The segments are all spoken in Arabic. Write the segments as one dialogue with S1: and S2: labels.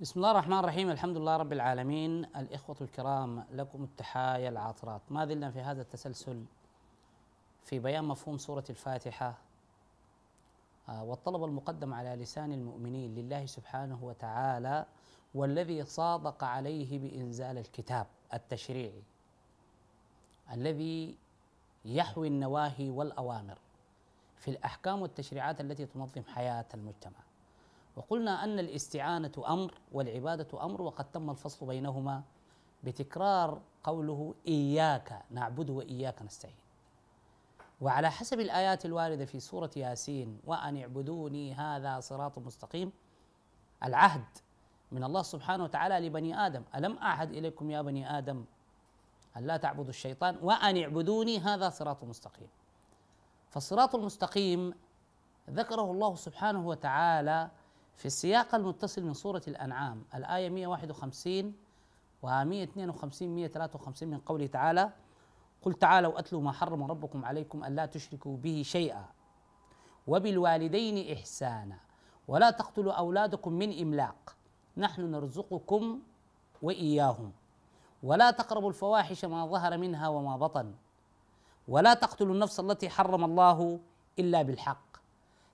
S1: بسم الله الرحمن الرحيم. الحمد لله رب العالمين. الإخوة الكرام لكم التحايا العاطرات. ما زلنا في هذا التسلسل في بيان مفهوم سورة الفاتحة آه، والطلب المقدم على لسان المؤمنين لله سبحانه وتعالى والذي صادق عليه بإنزال الكتاب التشريعي الذي يحوي النواهي والأوامر في الأحكام والتشريعات التي تنظم حياة المجتمع. وقلنا أن الاستعانة أمر والعبادة أمر وقد تم الفصل بينهما بتكرار قوله إياك نعبد وإياك نستعين. وعلى حسب الآيات الواردة في سورة ياسين وأن اعبدوني هذا صراط مستقيم العهد من الله سبحانه وتعالى لبني آدم. ألم أعهد إليكم يا بني آدم أن لا تعبدوا الشيطان؟ وأن اعبدوني هذا صراط مستقيم. فالصراط المستقيم ذكره الله سبحانه وتعالى في السياق المتصل من سورة الأنعام الآية 151 و 152 153 من قوله تعالى قل تعالوا أتلوا ما حرم ربكم عليكم ألا تشركوا به شيئا وبالوالدين إحسانا ولا تقتلوا أولادكم من إملاق نحن نرزقكم وإياهم ولا تقربوا الفواحش ما ظهر منها وما بطن ولا تقتلوا النفس التي حرم الله إلا بالحق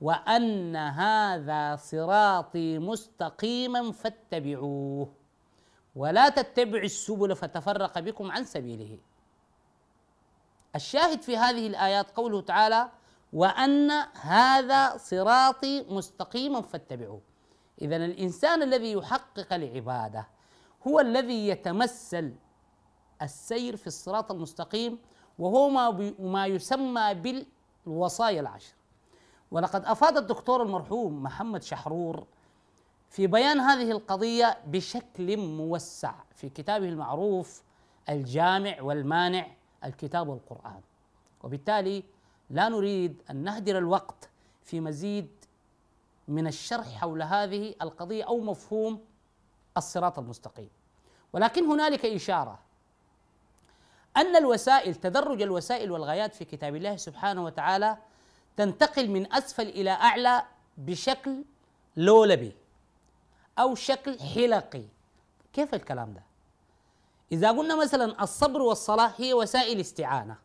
S1: وأن هذا صراطي مستقيما فاتبعوه. ولا تتبعوا السبل فتفرق بكم عن سبيله. الشاهد في هذه الآيات قوله تعالى وأن هذا صراطي مستقيما فاتبعوه. اذا الإنسان الذي يحقق العباده هو الذي يتمثل السير في الصراط المستقيم وهو ما, ما يسمى بالوصايا العشر. ولقد أفاد الدكتور المرحوم محمد شحرور في بيان هذه القضية بشكل موسع في كتابه المعروف الجامع والمانع الكتاب والقرآن. وبالتالي لا نريد أن نهدر الوقت في مزيد من الشرح حول هذه القضية أو مفهوم الصراط المستقيم. ولكن هنالك إشارة أن الوسائل تدرج الوسائل والغايات في كتاب الله سبحانه وتعالى تنتقل من أسفل إلى أعلى بشكل لولبي أو شكل حلقي. كيف الكلام ده؟ إذا قلنا مثلا الصبر والصلاة هي وسائل استعانة.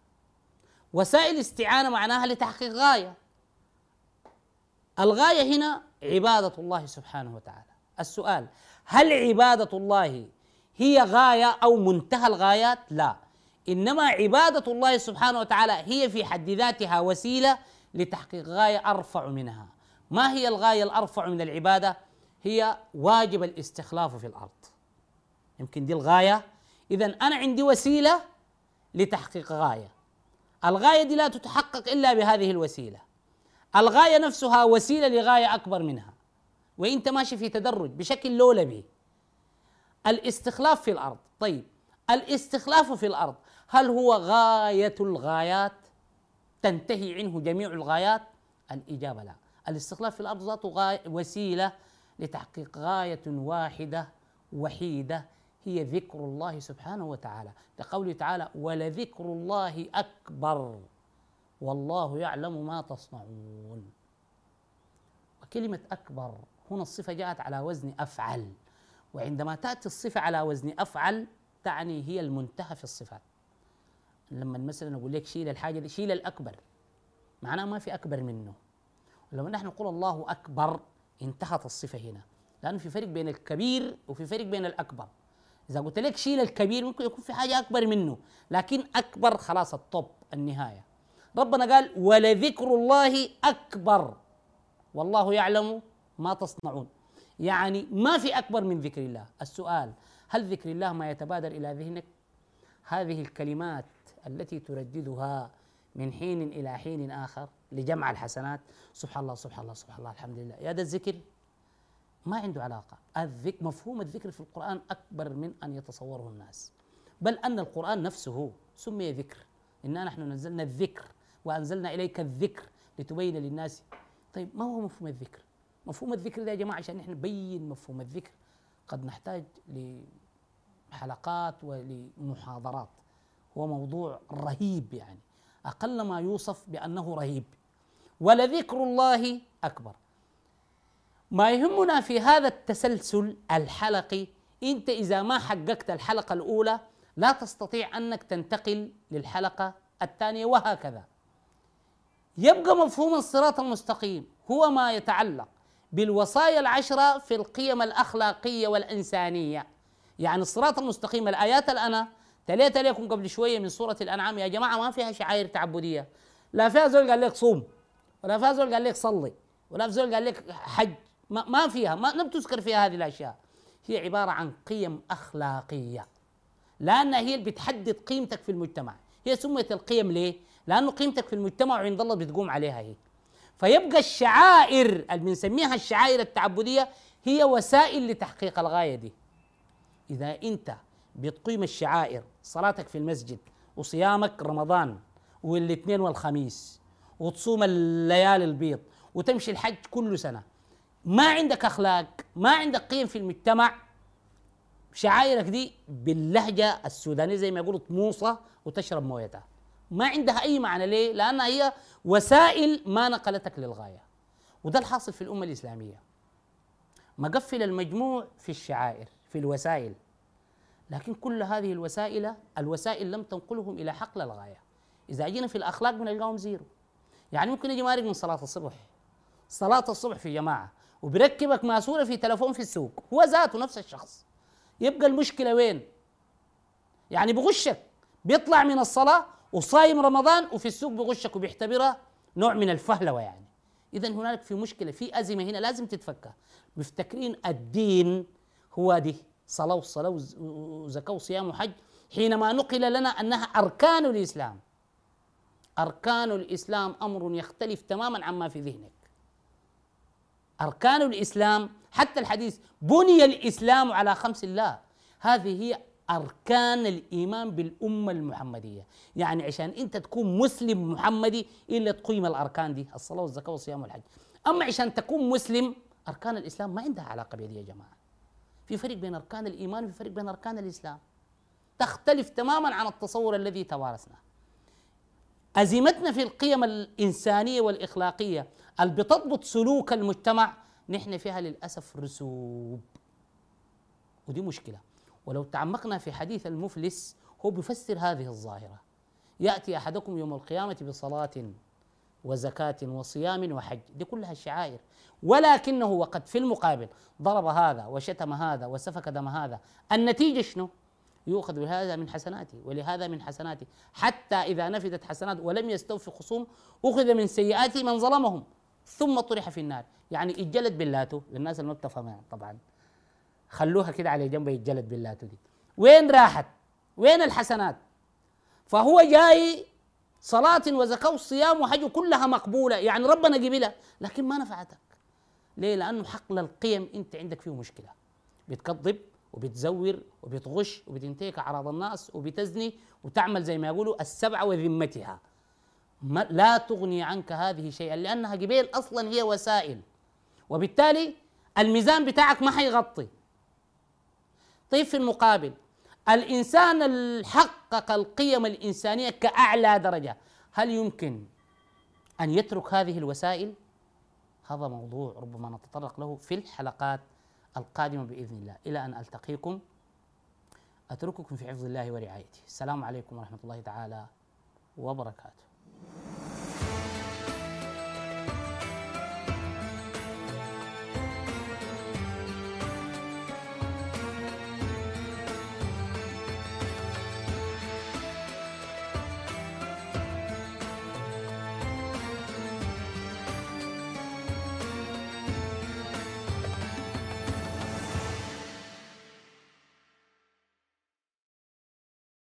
S1: وسائل استعانة معناها لتحقيق غاية. الغاية هنا عبادة الله سبحانه وتعالى. السؤال هل عبادة الله هي غاية أو منتهى الغايات؟ لا. إنما عبادة الله سبحانه وتعالى هي في حد ذاتها وسيلة لتحقيق غاية أرفع منها. ما هي الغاية الأرفع من العبادة؟ هي واجب الاستخلاف في الأرض. يمكن دي الغاية. اذا أنا عندي وسيلة لتحقيق غاية. الغاية دي لا تتحقق إلا بهذه الوسيلة. الغاية نفسها وسيلة لغاية أكبر منها. وإنت ماشي في تدرج بشكل لولبي. الاستخلاف في الأرض. طيب الاستخلاف في الأرض هل هو غاية الغايات؟ تنتهي عنه جميع الغايات؟ الإجابة لا. الاستخلاف في الأرض ذاته غاية وسيلة لتحقيق غاية واحدة وحيدة هي ذكر الله سبحانه وتعالى. لقوله تعالى ولذكر الله أكبر والله يعلم ما تصنعون. وكلمة أكبر هنا الصفة جاءت على وزن أفعل. وعندما تأتي الصفة على وزن أفعل تعني هي المنتهى في الصفات. لما مثلا أقول لك شيل الحاجة دي شيل الأكبر. معناه ما في أكبر منه. ولما نحن نقول الله أكبر انتهت الصفة هنا. لأنه في فرق بين الكبير وفي فرق بين الأكبر. إذا قلت لك شيل الكبير ممكن يكون في حاجة أكبر منه. لكن أكبر خلاص الطب النهاية. ربنا قال ولذكر الله أكبر. والله يعلم ما تصنعون. يعني ما في أكبر من ذكر الله. السؤال هل ذكر الله ما يتبادر إلى ذهنك؟ هذه الكلمات التي ترددها من حين إلى حين آخر لجمع الحسنات. سبحان الله سبحان الله سبحان الله الحمد لله. يا ده الذكر ما عنده علاقة. الذكر مفهوم الذكر في القرآن أكبر من أن يتصوره الناس. بل أن القرآن نفسه سمي ذكر. إنا نحن نزلنا الذكر وأنزلنا إليك الذكر لتبين للناس. طيب ما هو مفهوم الذكر؟ مفهوم الذكر ده يا جماعة عشان نحن نبين مفهوم الذكر قد نحتاج لحلقات ولمحاضرات. هو موضوع رهيب يعني. أقل ما يوصف بأنه رهيب. ولذكر الله أكبر. ما يهمنا في هذا التسلسل الحلقي أنت إذا ما حققت الحلقة الأولى لا تستطيع أنك تنتقل للحلقة الثانية وهكذا. يبقى مفهوم الصراط المستقيم هو ما يتعلق بالوصايا العشرة في القيم الأخلاقية والإنسانية. يعني الصراط المستقيم الآيات الآن تليت عليكم قبل شوية من سوره الأنعام. يا جماعة ما فيها شعائر تعبدية. لا فيها زول قال لك صوم ولا فيها زول قال لك صلي ولا في زول قال لك حج. ما, ما فيها. ما لم تذكر فيها هذه الأشياء. هي عبارة عن قيم أخلاقية. لانها هي اللي بتحدد قيمتك في المجتمع. هي سميت القيم ليه؟ لأنه قيمتك في المجتمع وعند الله بتقوم عليها هي. فيبقى الشعائر اللي بنسميها الشعائر التعبدية هي وسائل لتحقيق الغاية دي. إذا أنت بتقيم الشعائر صلاتك في المسجد وصيامك رمضان والاثنين والخميس وتصوم الليالي البيض وتمشي الحج كل سنة. ما عندك أخلاق ما عندك قيم في المجتمع شعائرك دي باللهجة السودانية زي ما يقولوا طموصة وتشرب مويتها. ما عندها أي معنى. ليه؟ لانها هي وسائل ما نقلتك للغاية. وده الحاصل في الأمة الإسلامية. مقفل المجموع في الشعائر في الوسائل. لكن كل هذه الوسائل الوسائل لم تنقلهم إلى حقل الغايه إذا جينا في الأخلاق بنلقاهم زيرو. يعني ممكن يجي مارق من صلاة الصبح. صلاة الصبح في جماعة وبيركبك ماسورة في تلفون في السوق. هو ذاته نفس الشخص. يبقى المشكلة وين؟ يعني بغشك. بيطلع من الصلاة وصايم رمضان وفي السوق بغشك وبيعتبرها نوع من الفهلوة يعني. اذا هنالك في مشكلة في أزمة هنا لازم تتفكى مفتكرين الدين هو دي صلاة وصلاة وزكاة وصيام وحج حينما نقل لنا أنها أركان الإسلام. أركان الإسلام أمر يختلف تماما عما في ذهنك. أركان الإسلام حتى الحديث بني الإسلام على خمس الله. هذه هي أركان الإيمان بالأمة المحمدية. يعني عشان أنت تكون مسلم محمدي إلا تقيم الأركان دي الصلاة والزكاة والصيام والحج. أما عشان تكون مسلم أركان الإسلام ما عندها علاقة بهذه يا جماعة. في فرق بين أركان الإيمان وفي فرق بين أركان الإسلام. تختلف تماما عن التصور الذي توارثناه. أزمتنا في القيم الإنسانية والإخلاقية اللي بتضبط سلوك المجتمع؟ نحن فيها للأسف رسوب. ودي مشكلة. ولو تعمقنا في حديث المفلس هو بيفسر هذه الظاهرة. يأتي أحدكم يوم القيامة بصلاة وزكاة وصيام وحج دي كلها الشعائر ولكنه وقد في المقابل ضرب هذا وشتم هذا وسفك دم هذا. النتيجة شنو؟ يؤخذ بهذا من حسناته ولهذا من حسناته. حتى إذا نفدت حسناته ولم يستوفي خصوم أخذ من سيئات من ظلمهم ثم طرح في النار. يعني اتجلد باللاتو. للناس اللي ما بتفهم طبعا. خلوها كده على جنب يتجلد باللاتو دي. وين راحت؟ وين الحسنات؟ فهو جاي صلاة وزكاة وصيام وحج كلها مقبولة. يعني ربنا قبلها لكن ما نفعتك. ليه؟ لأنه حقل القيم أنت عندك فيه مشكلة. بتكذب وبتزور وبتغش وبتنتهك أعراض الناس وبتزني وتعمل زي ما يقولوا السبعة وذمتها. ما لا تغني عنك هذه شيئا لأنها قبيل أصلا هي وسائل. وبالتالي الميزان بتاعك ما حيغطي. طيب في المقابل الإنسان حقق القيم الإنسانية كأعلى درجة. هل يمكن أن يترك هذه الوسائل؟ هذا موضوع ربما نتطرق له في الحلقات القادمة بإذن الله. إلى أن ألتقيكم أترككم في حفظ الله ورعايته. السلام عليكم ورحمة الله تعالى وبركاته.